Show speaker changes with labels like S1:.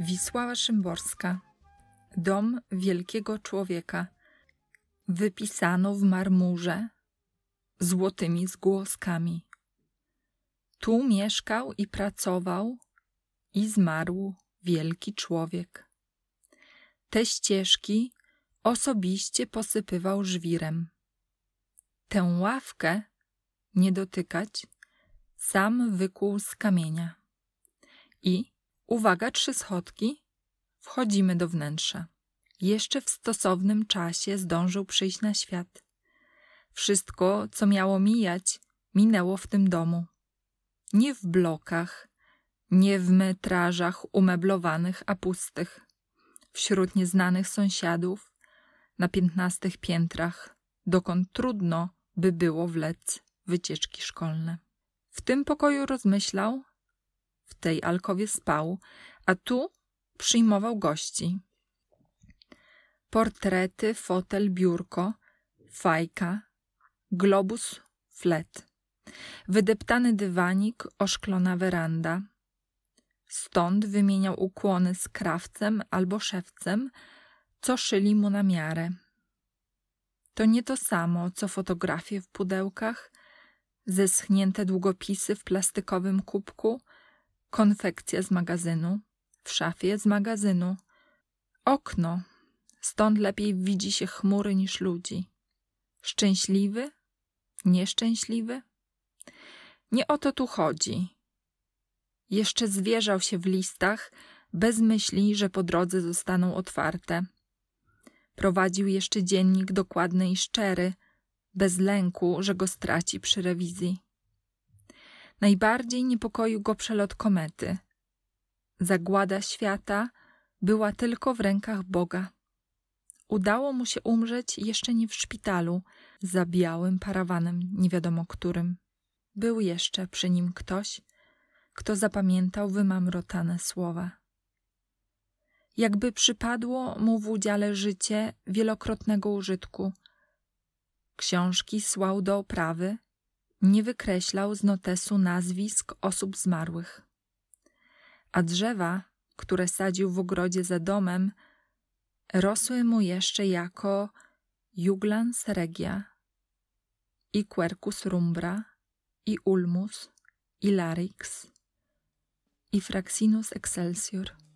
S1: Wisława Szymborska. Dom wielkiego człowieka. Wypisano w marmurze złotymi zgłoskami. Tu mieszkał i pracował i zmarł wielki człowiek. Te ścieżki osobiście posypywał żwirem. Tę ławkę nie dotykać sam wykuł z kamienia. I, uwaga, trzy schodki, wchodzimy do wnętrza. Jeszcze w stosownym czasie zdążył przyjść na świat. Wszystko, co miało mijać, minęło w tym domu. Nie w blokach, nie w metrażach umeblowanych, a pustych. Wśród nieznanych sąsiadów, na piętnastych piętrach, dokąd trudno by było wlec wycieczki szkolne. W tym pokoju rozmyślał, w tej alkowie spał, a tu przyjmował gości. Portrety, fotel, biurko, fajka, globus, flet. Wydeptany dywanik, oszklona weranda. Stąd wymieniał ukłony z krawcem albo szewcem, co szyli mu na miarę. To nie to samo, co fotografie w pudełkach, zeschnięte długopisy w plastikowym kubku, konfekcja z magazynu, w szafie z magazynu, okno, stąd lepiej widzi się chmury niż ludzi. Szczęśliwy? Nieszczęśliwy? Nie o to tu chodzi. Jeszcze zwierzał się w listach, bez myśli, że po drodze zostaną otwarte. Prowadził jeszcze dziennik dokładny i szczery, bez lęku, że go straci przy rewizji. Najbardziej niepokoił go przelot komety. Zagłada świata była tylko w rękach Boga. Udało mu się umrzeć jeszcze nie w szpitalu, za białym parawanem, nie wiadomo którym. Był jeszcze przy nim ktoś, kto zapamiętał wymamrotane słowa. Jakby przypadło mu w udziale życie wielokrotnego użytku. Książki słał do oprawy, nie wykreślał z notesu nazwisk osób zmarłych. A drzewa, które sadził w ogrodzie za domem, rosły mu jeszcze jako Juglans regia i Quercus rumbra i Ulmus i Larix i Fraxinus excelsior.